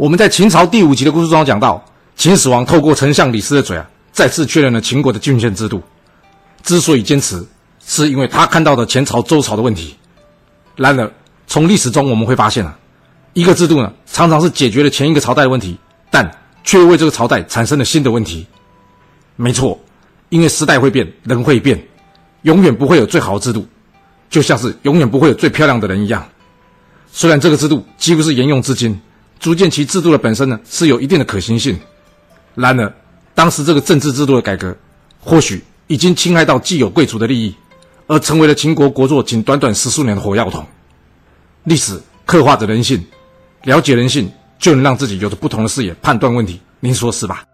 我们在秦朝第五集的故事中讲到，秦始皇透过丞相李斯的嘴啊，再次确认了秦国的郡县制度。之所以坚持，是因为他看到的前朝周朝的问题。然而，从历史中我们会发现啊，一个制度呢，常常是解决了前一个朝代的问题，但却为这个朝代产生了新的问题。没错，因为时代会变，人会变，永远不会有最好的制度，就像是永远不会有最漂亮的人一样。虽然这个制度几乎是沿用至今，足见其制度的本身呢是有一定的可行性。然而，当时这个政治制度的改革，或许已经侵害到既有贵族的利益。而成为了秦国国祚仅短短十数年的火药桶。历史刻画着人性，了解人性，就能让自己有着不同的视野判断问题。您说是吧？